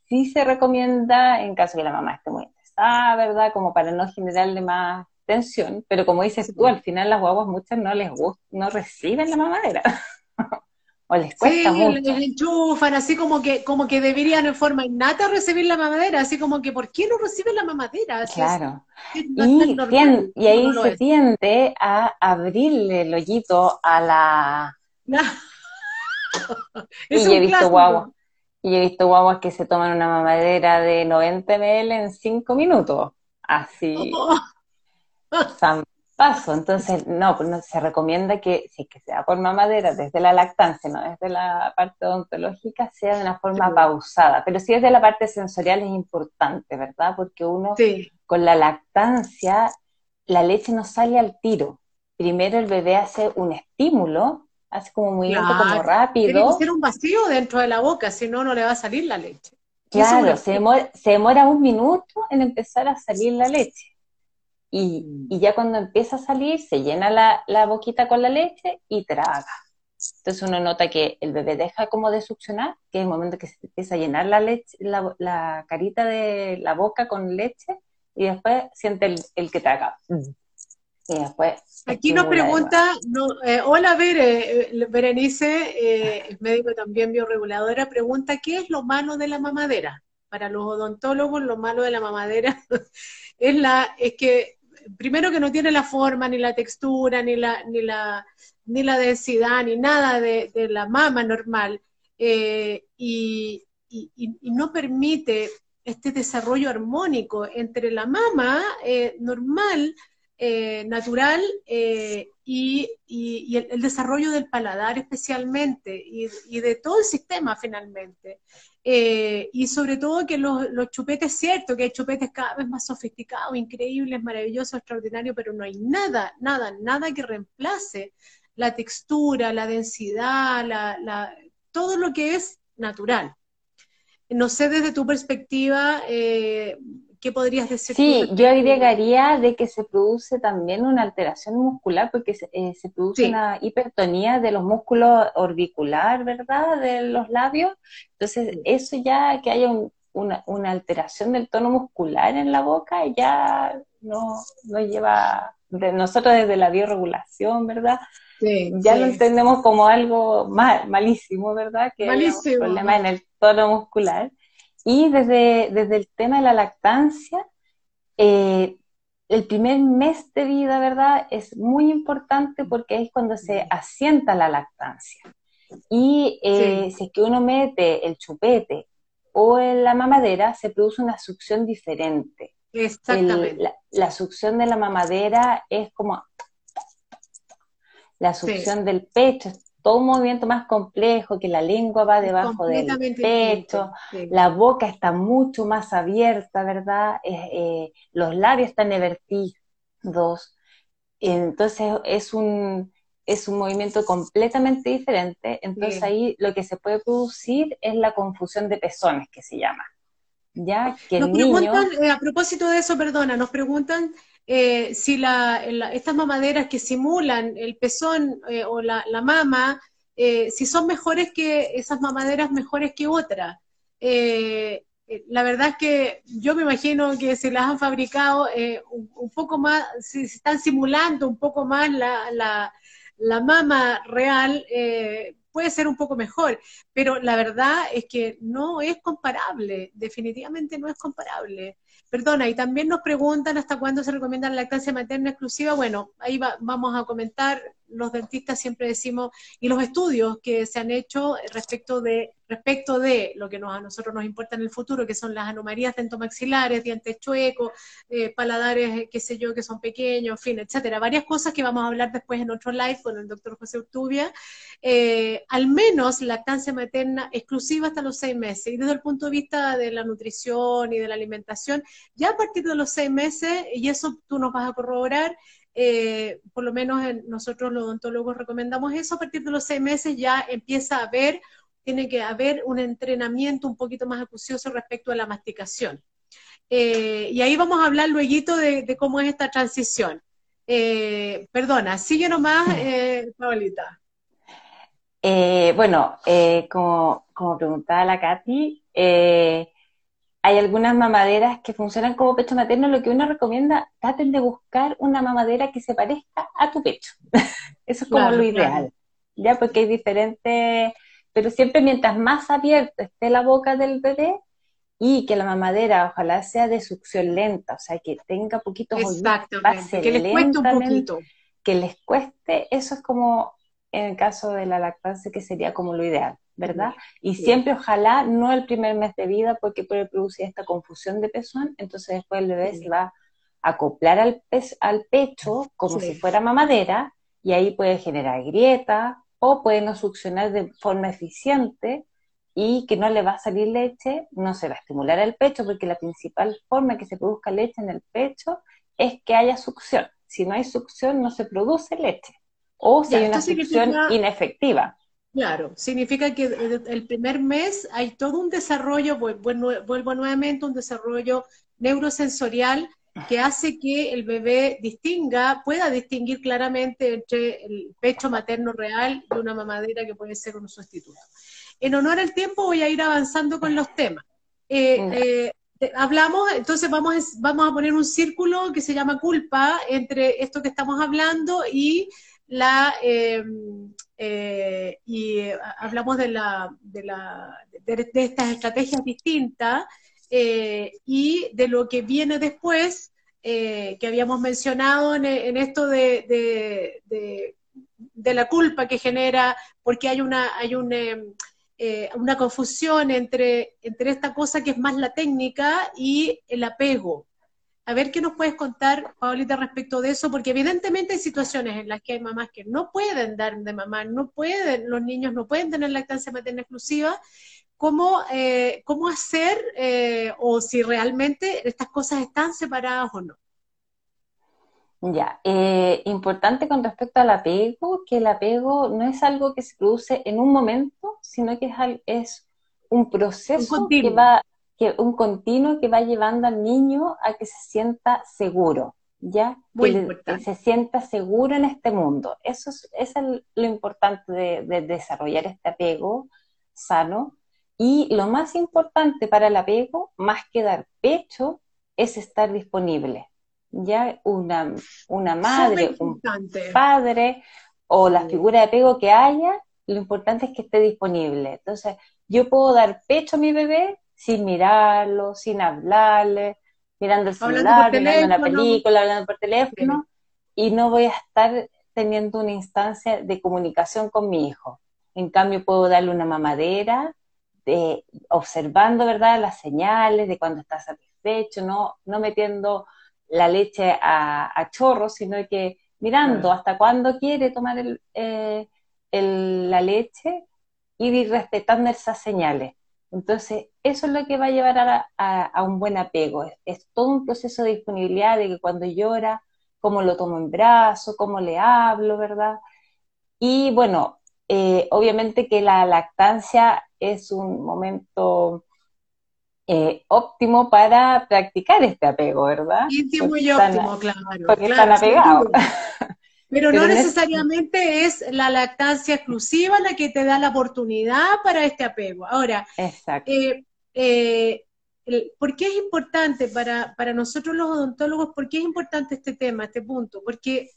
sí se recomienda, en caso de que la mamá esté muy estresada, ¿verdad? Como para no generarle más tensión, pero como dices tú, al final las guaguas muchas no les gusta, no reciben la mamadera. o les cuesta sí, mucho. les enchufan, así como que, como que deberían en forma innata recibir la mamadera, así como que ¿por qué no reciben la mamadera? claro. y, y, ahí se tiende a abrirle el hoyito a la... y he visto guaguas. Y he visto guaguas que se toman una mamadera de 90 ml en 5 minutos. Así. Oh. Paso. Entonces, no, pues no, se recomienda que, si que sea por mamadera, desde la lactancia, no desde la parte odontológica, sea de una forma pausada. Pero si desde la parte sensorial es importante, ¿verdad? Porque uno con la lactancia, la leche no sale al tiro. Primero el bebé hace un estímulo, hace como muy lento, como rápido. Tiene que hacer un vacío dentro de la boca, si no, no le va a salir la leche. Claro, se se demora un minuto en empezar a salir la leche. Y, ya cuando empieza a salir, se llena la, boquita con la leche y traga. Entonces uno nota que el bebé deja como de succionar, que es el momento que se empieza a llenar la leche, la, carita de la boca con leche, y después siente el, que traga. Y después. Aquí nos pregunta, eh, hola Bere, eh, Berenice, eh, médico también bioreguladora, pregunta, ¿qué es lo malo de la mamadera? Para los odontólogos, lo malo de la mamadera es, la, es que primero que no tiene la forma, ni la textura, ni la, ni la, ni la densidad, ni nada de, la mama normal, eh, y, no permite este desarrollo armónico entre la mama eh, normal, eh, natural, y, el, desarrollo del paladar especialmente, y, de todo el sistema finalmente. Eh, y sobre todo que los, chupetes, cierto, que hay chupetes cada vez más sofisticados, increíbles, maravillosos, extraordinarios, pero no hay nada, nada, nada que reemplace la textura, la densidad, la, todo lo que es natural. No sé desde tu perspectiva, eh, ¿Qué podrías decir? Sí, yo agregaría de que se produce también una alteración muscular porque se, eh, produce una hipertonía de los músculos orbicular, ¿verdad? De los labios. Entonces, eso ya que haya una, alteración del tono muscular en la boca ya no, no lleva, de nosotros desde la biorregulación, ¿verdad? ya lo entendemos como algo mal, malísimo, ¿verdad? Que malísimo. problema en el tono muscular. Y desde, desde el tema de la lactancia, eh, el primer mes de vida, ¿verdad? Es muy importante porque es cuando se asienta la lactancia. Y eh, si es que uno mete el chupete o en la mamadera, se produce una succión diferente. Exactamente. la, succión de la mamadera es como la succión del pecho, todo un movimiento más complejo, que la lengua va debajo del pecho, la boca está mucho más abierta, ¿verdad? Eh, los labios están evertidos. Entonces es un, es un movimiento completamente diferente. Entonces ahí lo que se puede producir es la confusión de pezones, que se llama. Ya que nos preguntan, eh, a propósito de eso, perdona, nos preguntan eh, si la, estas mamaderas que simulan el pezón eh, o la, mama, eh, si son mejores que esas mamaderas mejores que otras. la verdad es que yo me imagino que si las han fabricado un, poco más, si están simulando un poco más la, la, la mama real, puede ser un poco mejor, pero la verdad es que no es comparable, definitivamente no es comparable. Perdona, y también nos preguntan hasta cuándo se recomienda la lactancia materna exclusiva. Bueno, ahí vamos a comentar los dentistas siempre decimos, y los estudios que se han hecho respecto de, respecto de lo que nos, a nosotros nos importa en el futuro, que son las anomalías dentomaxilares, dientes chuecos, eh, paladares, qué sé yo, que son pequeños, en fin, etcétera. Varias cosas que vamos a hablar después en otro live con el doctor José Urtubia. Eh, al menos lactancia materna exclusiva hasta los seis meses. Y desde el punto de vista de la nutrición y de la alimentación, ya a partir de los seis meses, y eso tú nos vas a corroborar, eh, por lo menos nosotros los odontólogos recomendamos eso, a partir de los seis meses ya empieza a haber, tiene que haber un entrenamiento un poquito más acucioso respecto a la masticación. Eh, y ahí vamos a hablar luego de, cómo es esta transición. Eh, perdona, sigue nomás, eh, Paulita. bueno, como, como preguntaba la Katy, hay algunas mamaderas que funcionan como pecho materno, lo que uno recomienda, traten de buscar una mamadera que se parezca a tu pecho. Eso es como lo ideal. ya porque hay diferentes, pero siempre mientras más abierto esté la boca del bebé y que la mamadera ojalá sea de succión lenta, o sea, que tenga poquitos Exactamente, que les cueste un poquito. Que les cueste, eso es como en el caso de la lactancia que sería como lo ideal, ¿verdad? Y siempre ojalá no el primer mes de vida porque puede producir esta confusión de pezón, entonces después el bebé se va a acoplar al, al pecho como si fuera mamadera y ahí puede generar grieta o puede no succionar de forma eficiente y que no le va a salir leche, no se va a estimular el pecho porque la principal forma que se produzca leche en el pecho es que haya succión. Si no hay succión no se produce leche o si hay una succión inefectiva. Claro, significa que el primer mes hay todo un desarrollo, vuelvo nuevamente, un desarrollo neurosensorial que hace que el bebé distinga, pueda distinguir claramente entre el pecho materno real y una mamadera que puede ser un sustituto. En honor al tiempo voy a ir avanzando con los temas. Eh, eh, hablamos, entonces vamos, vamos a poner un círculo que se llama culpa entre esto que estamos hablando y la em, eh, y hablamos de la, de, la, de estas estrategias distintas eh, y de lo que viene después, eh, que habíamos mencionado en, esto de, de, la culpa que genera, porque hay una, hay eh, una confusión entre, entre esta cosa que es más la técnica y el apego. A ver qué nos puedes contar, Paulita, respecto de eso, porque evidentemente hay situaciones en las que hay mamás que no pueden dar de mamá, no pueden, los niños no pueden tener lactancia materna exclusiva, cómo, eh, cómo hacer eh, o si realmente estas cosas están separadas o no. Ya, eh, importante con respecto al apego, que el apego no es algo que se produce en un momento, sino que es, es un proceso que va, que un continuo que va llevando al niño a que se sienta seguro, ¿ya? que, se sienta seguro en este mundo. Eso es, lo importante de desarrollar este apego sano, y lo más importante para el apego, más que dar pecho, es estar disponible. Ya una, una madre, un padre o la figura de apego que haya, lo importante es que esté disponible. Entonces, yo puedo dar pecho a mi bebé sin mirarlo, sin hablarle, mirando el celular, mirando una película, hablando por teléfono, y no voy a estar teniendo una instancia de comunicación con mi hijo. En cambio, puedo darle una mamadera, observando, ¿verdad?, las señales de cuando está satisfecho, no, no metiendo la leche a, chorro, sino que mirando hasta cuándo quiere tomar eh, la leche y ir respetando esas señales. Entonces, eso es lo que va a llevar a, un buen apego. Es, es, todo un proceso de disponibilidad, de que cuando llora, cómo lo tomo en brazo, cómo le hablo, ¿verdad? Y bueno, eh, obviamente que la lactancia es un momento eh, óptimo para practicar este apego, ¿verdad? Muy óptimo, claro. Porque están apegados. Pero, no necesariamente es la lactancia exclusiva la que te da la oportunidad para este apego. Ahora, eh, ¿por qué es importante para, para nosotros los odontólogos, por qué es importante este tema, este punto? Porque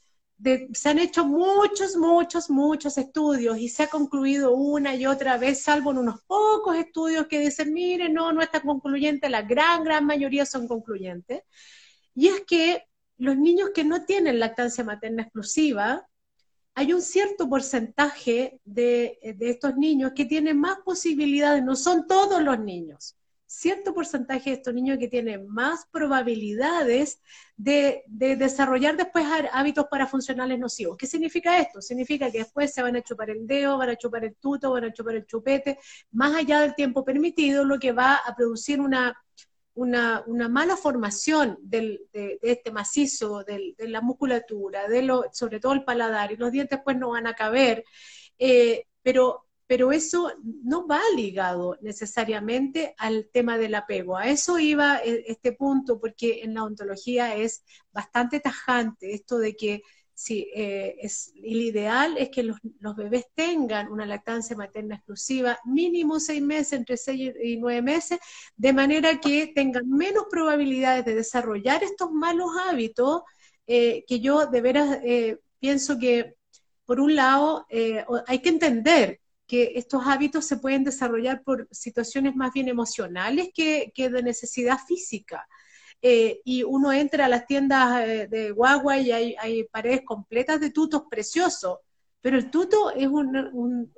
se han hecho muchos, muchos, muchos estudios y se ha concluido una y otra vez, salvo en unos pocos estudios que dicen, mire, no, no está concluyente, la gran, gran mayoría son concluyentes. Y es que los niños que no tienen lactancia materna exclusiva, hay un cierto porcentaje de, de estos niños que tienen más posibilidades, no son todos los niños, cierto porcentaje de estos niños que tienen más probabilidades de, desarrollar después hábitos parafuncionales nocivos. ¿Qué significa esto? Significa que después se van a chupar el dedo, van a chupar el tuto, van a chupar el chupete, más allá del tiempo permitido, lo que va a producir una, una, mala formación de, este macizo, de, la musculatura, de lo, sobre todo el paladar, y los dientes pues no van a caber. Eh, pero pero eso no va ligado necesariamente al tema del apego. A eso iba eh, este punto, porque en la ontología es bastante tajante esto de que si eh, es, el ideal es que los, bebés tengan una lactancia materna exclusiva, mínimo seis meses, entre seis y nueve meses, de manera que tengan menos probabilidades de desarrollar estos malos hábitos, eh, que yo de veras pienso que por un lado, eh, hay que entender que estos hábitos se pueden desarrollar por situaciones más bien emocionales que, de necesidad física. Eh, y uno entra a las tiendas eh, de guagua y hay, hay, paredes completas de tutos preciosos, pero el tuto es un,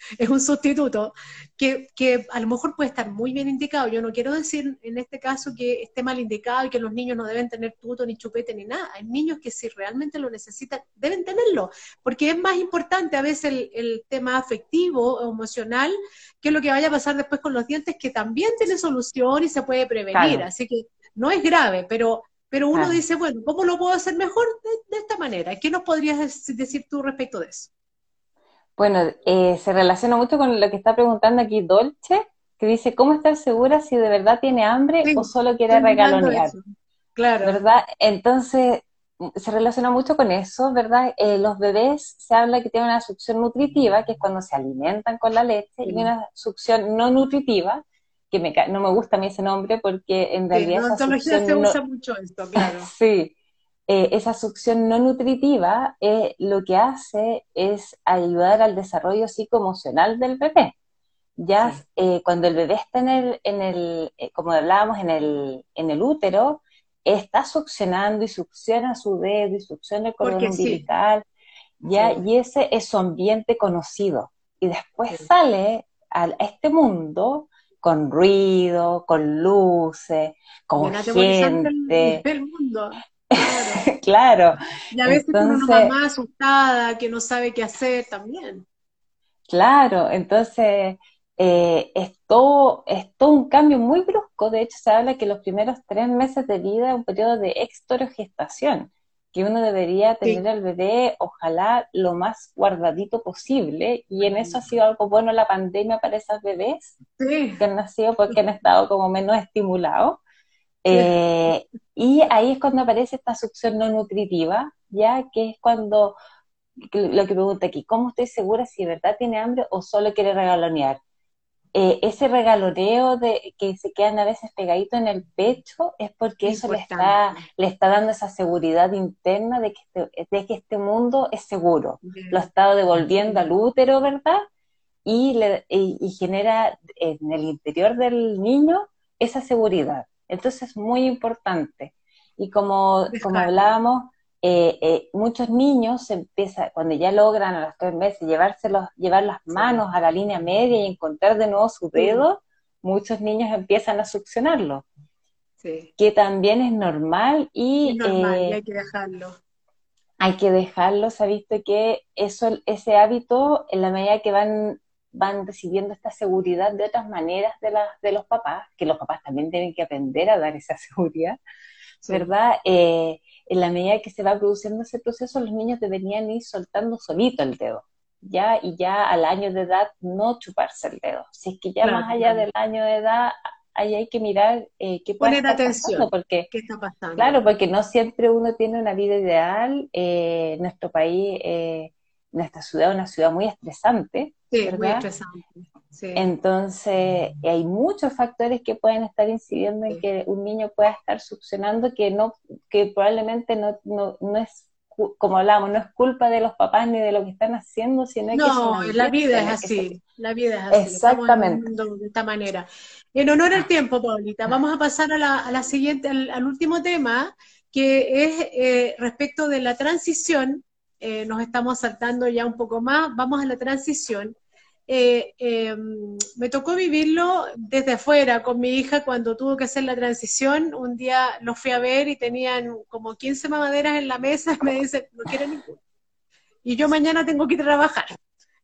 es un sustituto que, a lo mejor puede estar muy bien indicado. Yo no quiero decir en este caso que esté mal indicado y que los niños no deben tener tuto, ni chupete, ni nada. Hay niños que si realmente lo necesitan, deben tenerlo, porque es más importante a veces el, tema afectivo o emocional que lo que vaya a pasar después con los dientes, que también tiene solución y se puede prevenir. Así que no es grave, pero pero uno dice, bueno, ¿cómo lo puedo hacer mejor de, esta manera? ¿Qué nos podrías decir tú respecto de eso? Bueno, eh, se relaciona mucho con lo que está preguntando aquí Dolce, que dice, ¿cómo estar segura si de verdad tiene hambre o solo quiere regalonear? Claro. ¿Verdad? Entonces, se relaciona mucho con eso, ¿verdad? Eh, los bebés se habla que tienen una succión nutritiva, que es cuando se alimentan con la leche, y una succión no nutritiva, que me, no me gusta a mí ese nombre porque en realidad... en odontología se usa mucho esto, claro. sí, eh, esa succión no nutritiva eh, lo que hace es ayudar al desarrollo psicoemocional del bebé. Ya eh, cuando el bebé está en el, en el como hablábamos, en el, en el útero, está succionando y succiona su dedo y succiona el cordón umbilical, ya, y ese es su ambiente conocido. Y después sale a este mundo con ruido, con luces, con gente. El mundo. Claro. Y a veces entonces, una mamá asustada que no sabe qué hacer también. Claro, entonces eh, es, todo, es todo un cambio muy brusco. De hecho, se habla que los primeros tres meses de vida es un periodo de extorogestación, que uno debería tener al bebé, ojalá, lo más guardadito posible. Y en eso ha sido algo bueno la pandemia para esos bebés que han nacido porque han estado como menos estimulados. Eh, y ahí es cuando aparece esta succión no nutritiva, ya que es cuando, lo que pregunta aquí, ¿cómo estoy segura si de verdad tiene hambre o solo quiere regalonear? Eh, ese regaloneo de que se quedan a veces pegaditos en el pecho es porque eso le está, le está dando esa seguridad interna de que este, de que este mundo es seguro. Lo ha estado devolviendo al útero, ¿verdad? Y, le, y genera en el interior del niño esa seguridad. Entonces es muy importante. Y como, como hablábamos, eh, eh, muchos niños empiezan, cuando ya logran a los tres meses llevárselos, llevar las manos a la línea media y encontrar de nuevo su dedo, muchos niños empiezan a succionarlo. Que también es normal y... normal, y eh, hay que dejarlo. Hay que dejarlo, se ha visto que eso, ese hábito, en la medida que van van recibiendo esta seguridad de otras maneras de, las de los papás, que los papás también tienen que aprender a dar esa seguridad, ¿verdad? Eh, en la medida que se va produciendo ese proceso, los niños deberían ir soltando solito el dedo, ¿ya? Y ya al año de edad no chuparse el dedo. Si es que ya más allá del año de edad, ahí hay que mirar eh, qué puede Poner atención. porque, ¿Qué está pasando? Claro, porque no siempre uno tiene una vida ideal. Eh, nuestro país, eh, nuestra ciudad es una ciudad muy estresante, Sí, muy estresante. Entonces, hay muchos factores que pueden estar incidiendo en que un niño pueda estar succionando que no, que probablemente no, no, no es como hablamos, no es culpa de los papás ni de lo que están haciendo, sino no, que la vida es así, la vida es así. Exactamente. De esta manera. En honor al tiempo, Paulita, vamos a pasar a la, a la siguiente, al, último tema, que es eh, respecto de la transición. Eh, nos estamos saltando ya un poco más, vamos a la transición. Eh, em, me tocó vivirlo desde afuera con mi hija cuando tuvo que hacer la transición. Un día los fui a ver y tenían como 15 mamaderas en la mesa y me dice, no quiere ninguna. Y yo mañana tengo que ir a trabajar.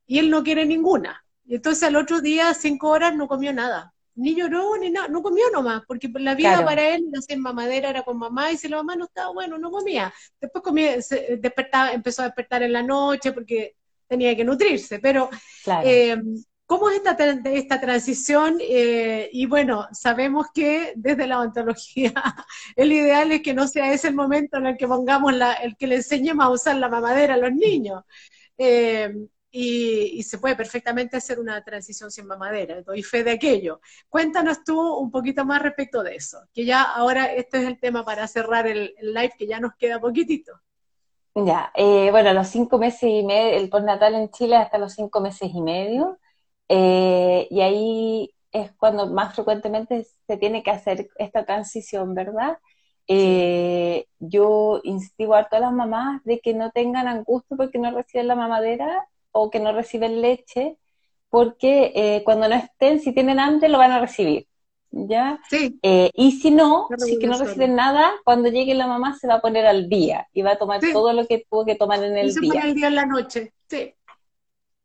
Y él no quiere ninguna. Y entonces al otro día, cinco horas, no comió nada. Ni lloró, ni nada, no comió nomás, porque la vida para él era hacer mamadera, era con mamá, y si la mamá no estaba bueno, no comía. Después comía, se despertaba, empezó a despertar en la noche, porque tenía que nutrirse, pero eh, ¿cómo es esta, esta transición? Eh, y bueno, sabemos que desde la ontología el ideal es que no sea ese el momento en el que pongamos la, el que le enseñemos a usar la mamadera a los niños. Eh, y, se puede perfectamente hacer una transición sin mamadera, doy fe de aquello. Cuéntanos tú un poquito más respecto de eso, que ya ahora este es el tema para cerrar el live, que ya nos queda poquitito. Ya, eh, bueno, los cinco meses y medio, el postnatal en Chile hasta los cinco meses y medio, eh, y ahí es cuando más frecuentemente se tiene que hacer esta transición, ¿verdad? Eh, yo instigo a todas las mamás de que no tengan angustia porque no reciben la mamadera o que no reciben leche, porque eh, cuando no estén, si tienen hambre, lo van a recibir. ¿Ya? Sí. Eh, y si no, si que no reciben nada, cuando llegue la mamá se va a poner al día y va a tomar todo lo que tuvo que tomar en el y se día. Pone al día en la noche, sí.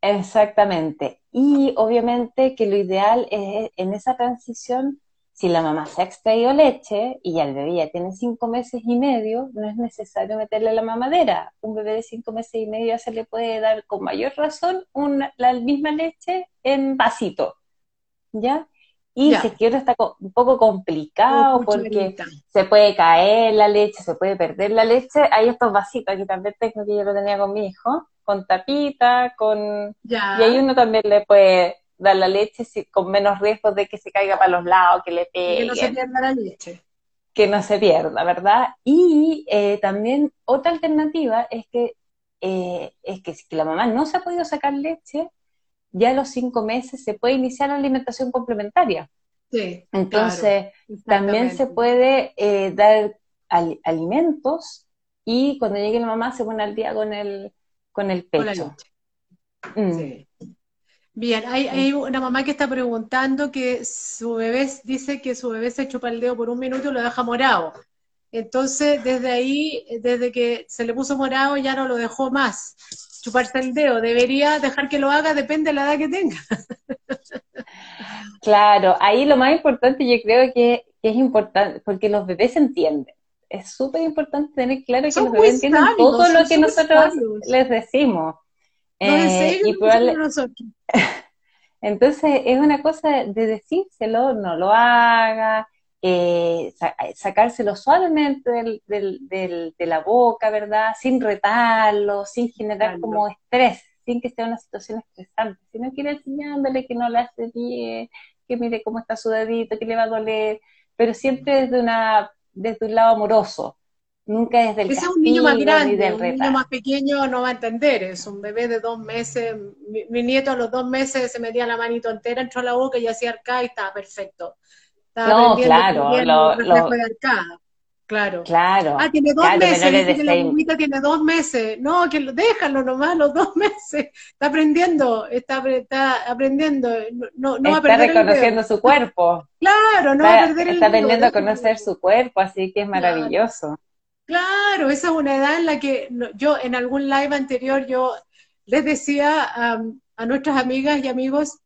Exactamente. Y obviamente que lo ideal es en esa transición si la mamá se ha extraído leche y ya el bebé ya tiene cinco meses y medio, no es necesario meterle la mamadera. Un bebé de cinco meses y medio ya se le puede dar con mayor razón una, la misma leche en vasito, ¿ya? Y si es que ahora está un poco complicado Oh, porque se puede caer la leche, se puede perder la leche, hay estos vasitos, aquí también tengo que yo lo tenía con mi hijo, con tapita, con... Ya. Y ahí uno también le puede dar la leche con menos riesgo de que se caiga para los lados, que le pegue, que no se pierda la leche. que no se pierda, ¿verdad? Y eh, también otra alternativa es que, eh, es que si la mamá no se ha podido sacar leche, ya a los cinco meses se puede iniciar la alimentación complementaria. Sí. Entonces, claro, también se puede eh, dar al- alimentos y cuando llegue la mamá se pone al día con el, con el Con pecho. leche. Mm. Sí. Bien, hay, hay una mamá que está preguntando que su bebé dice que su bebé se chupa el dedo por un minuto y lo deja morado. Entonces, desde ahí, desde que se le puso morado, ya no lo dejó más chuparse el dedo. Debería dejar que lo haga, depende de la edad que tenga. Claro, ahí lo más importante yo creo que, que es importante, porque los bebés entienden. Es súper importante tener claro que Son los bebés entienden sabios, todo lo que nosotros sabios. les decimos. No, Eh, y probable- nosotros. Entonces es una cosa de decírselo, no lo haga, eh, sa- sacárselo suavemente del- del- del- de la boca, ¿verdad? Sin retarlo, sin generar como estrés, sin que sea una situación estresante. Si no quiere enseñándole que no le hace bien, que mire cómo está su dedito, que le va a doler, pero siempre desde una, desde un lado amoroso, nunca desde el Ese es un niño más grande, un niño más pequeño no va a entender, es un bebé de dos meses, mi, mi nieto a los dos meses se metía la manito entera, entró a la boca y hacía arcada y estaba perfecto. No, claro, lo- el claro. Claro, Ah, tiene dos claro, meses, dice que la guaguita tiene dos meses. No, que lo, déjalo nomás, los dos meses. Está aprendiendo, está, está aprendiendo. No, no, no va a está perder el reconociendo su cuerpo. Claro, no va a está, perder el está aprendiendo a conocer su cuerpo, así que es maravilloso. Claro, esa es una edad en la que yo en algún live anterior yo les decía a, a nuestras amigas y amigos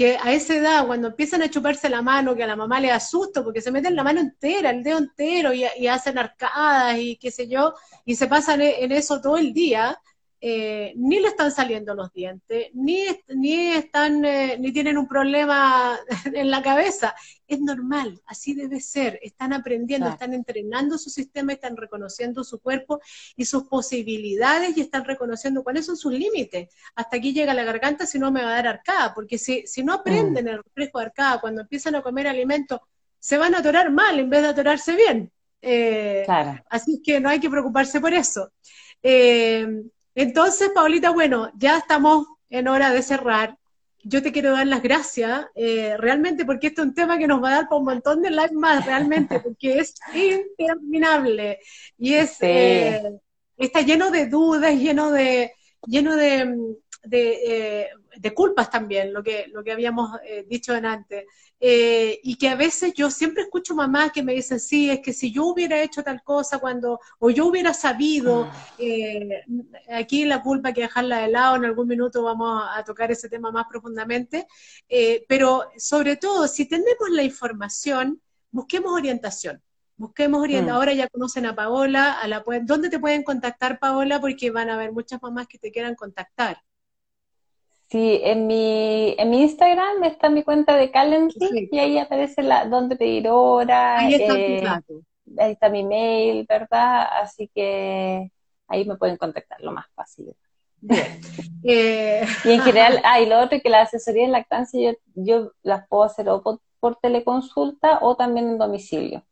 que a esa edad, cuando empiezan a chuparse la mano, que a la mamá le asusta porque se meten la mano entera, el dedo entero y, y hacen arcadas y qué sé yo, y se pasan e- en eso todo el día, eh, ni le están saliendo los dientes, ni, ni están, eh, ni tienen un problema en la cabeza. Es normal, así debe ser. Están aprendiendo, Claro. están entrenando su sistema, están reconociendo su cuerpo y sus posibilidades y están reconociendo cuáles son sus límites. Hasta aquí llega la garganta, si no me va a dar arcada, porque si, si no aprenden el reflejo de arcada cuando empiezan a comer alimentos, se van a atorar mal en vez de atorarse bien. Eh, Claro. Así que no hay que preocuparse por eso. Eh, entonces, Paulita, bueno, ya estamos en hora de cerrar. Yo te quiero dar las gracias, eh, realmente, porque este es un tema que nos va a dar para un montón de live más, realmente, porque es interminable y es, Sí. eh, está lleno de dudas, lleno de, lleno de, de, eh, de culpas también, lo que, lo que habíamos eh, dicho en antes. Eh, y que a veces yo siempre escucho mamás que me dicen, sí, es que si yo hubiera hecho tal cosa cuando, o yo hubiera sabido, eh, aquí la culpa hay que dejarla de lado, en algún minuto vamos a tocar ese tema más profundamente, pero sobre todo, si tenemos la información, busquemos orientación. Busquemos orientación. Mm. Ahora ya conocen a Paola, a la, ¿dónde te pueden contactar, Paola? Porque van a haber muchas mamás que te quieran contactar. Sí, en mi, en mi Instagram está mi cuenta de Calendly y ahí aparece la, dónde pedir hora, Ahí están eh, ahí está mi mail, ¿verdad? Así que ahí me pueden contactar lo más fácil. Bien. Eh, Y en general, ah, y lo otro es que la asesoría en lactancia yo, yo las puedo hacer o por, por teleconsulta o también en domicilio.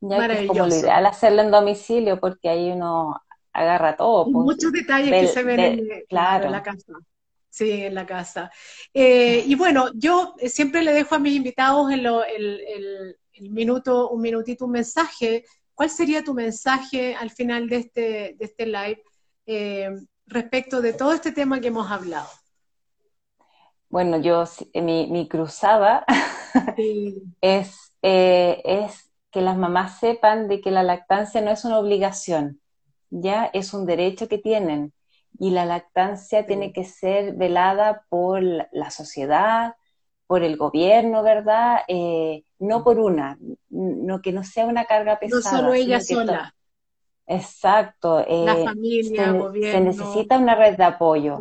Ya que es como lo ideal hacerlo en domicilio porque ahí uno agarra todo. Pues. muchos detalles que se ven en, la casa. Sí, en la casa. Eh, y bueno, yo siempre le dejo a mis invitados en el, minuto, un minutito, un mensaje. ¿Cuál sería tu mensaje al final de este, de este live eh, respecto de todo este tema que hemos hablado? Bueno, yo, mi, mi cruzada es, eh, es que las mamás sepan de que la lactancia no es una obligación, ya es un derecho que tienen y la lactancia tiene que ser velada por la sociedad, por el gobierno, ¿verdad? Eh, no por una, no que no sea una carga pesada. No solo ella sola. Exacto. Eh, la familia, se, gobierno. Se necesita una red de apoyo.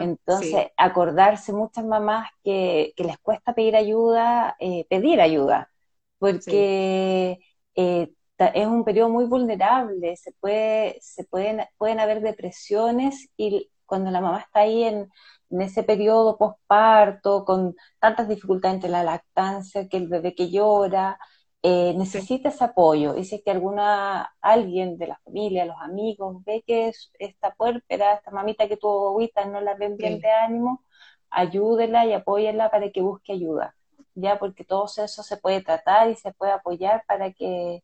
Entonces, acordarse muchas mamás que, les cuesta pedir ayuda, eh, pedir ayuda, porque eh, es un periodo muy vulnerable, se, puede, se pueden, pueden haber depresiones y cuando la mamá está ahí en, en ese periodo posparto, con tantas dificultades entre la lactancia, que el bebé que llora, eh, necesita ese apoyo. Y si es que alguna, alguien de la familia, los amigos, ve que es esta puérpera, esta mamita que tuvo agüita, no la ven bien de ánimo, ayúdela y apóyenla para que busque ayuda. Ya, porque todo eso se puede tratar y se puede apoyar para que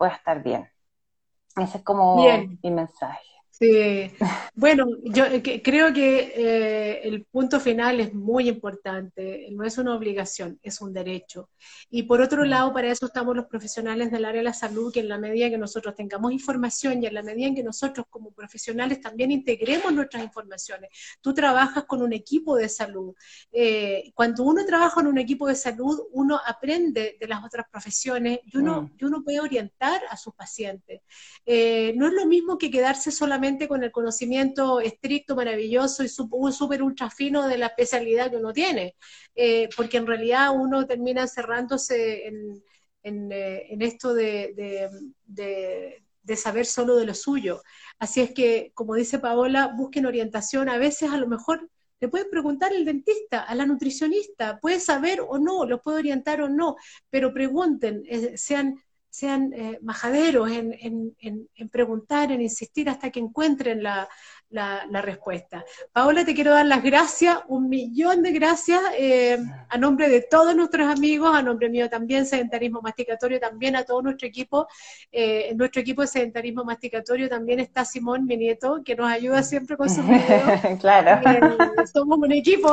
pueda estar bien. Ese es como mi mensaje. Sí, bueno, yo eh, creo que eh, el punto final es muy importante, no es una obligación, es un derecho. Y por otro mm. lado, para eso estamos los profesionales del área de la salud, que en la medida que nosotros tengamos información y en la medida en que nosotros como profesionales también integremos nuestras informaciones, tú trabajas con un equipo de salud. Eh, cuando uno trabaja en un equipo de salud, uno aprende de las otras profesiones y uno, mm. y uno puede orientar a sus pacientes. no es lo mismo que quedarse solamente con el conocimiento estricto, maravilloso y súper ultra fino de la especialidad que uno tiene, eh, porque en realidad uno termina cerrándose en, eh, esto de, saber solo de lo suyo. Así es que, como dice Paola, busquen orientación. A veces a lo mejor le pueden preguntar al dentista, a la nutricionista, puede saber o no, lo puede orientar o no, pero pregunten, eh, sean sean eh, majaderos en, en, preguntar, en insistir hasta que encuentren la, la, respuesta. Paola, te quiero dar las gracias, un millón de gracias eh, a nombre de todos nuestros amigos, a nombre mío también, Sedentarismo Masticatorio, también a todo nuestro equipo. Eh, en nuestro equipo de Sedentarismo Masticatorio también está Simón, mi nieto, que nos ayuda siempre con sus videos. claro. Eh, somos un equipo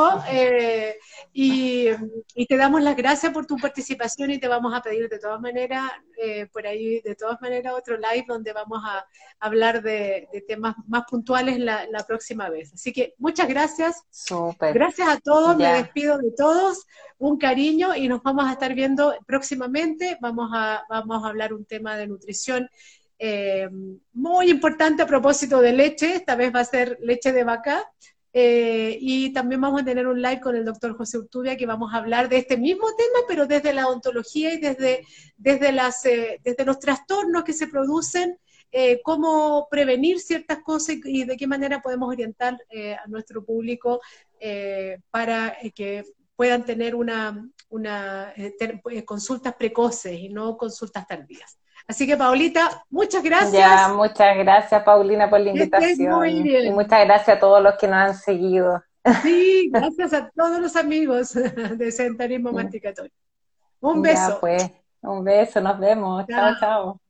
y, y, te damos las gracias por tu participación y te vamos a pedir de todas maneras, por ahí, de todas maneras, otro live donde vamos a hablar de, de temas más puntuales la, próxima vez. Así que muchas gracias. Gracias a todos, me despido de todos, un cariño y nos vamos a estar viendo próximamente. Vamos a, vamos a hablar un tema de nutrición eh, muy importante a propósito de leche, esta vez va a ser leche de vaca. Eh, y también vamos a tener un live con el doctor José Urtubia que vamos a hablar de este mismo tema, pero desde la odontología y desde, desde, las, eh, desde los trastornos que se producen eh, cómo prevenir ciertas cosas y, de qué manera podemos orientar eh, a nuestro público eh, para que puedan tener una, una consultas precoces y no consultas tardías. Así que, Paulita, muchas gracias. Ya, muchas gracias, Paulina, por la invitación. Y muchas gracias a todos los que nos han seguido. Sí, gracias a todos los amigos de Centarismo Masticatorio. Un beso. pues, un beso, nos vemos. chao. chao.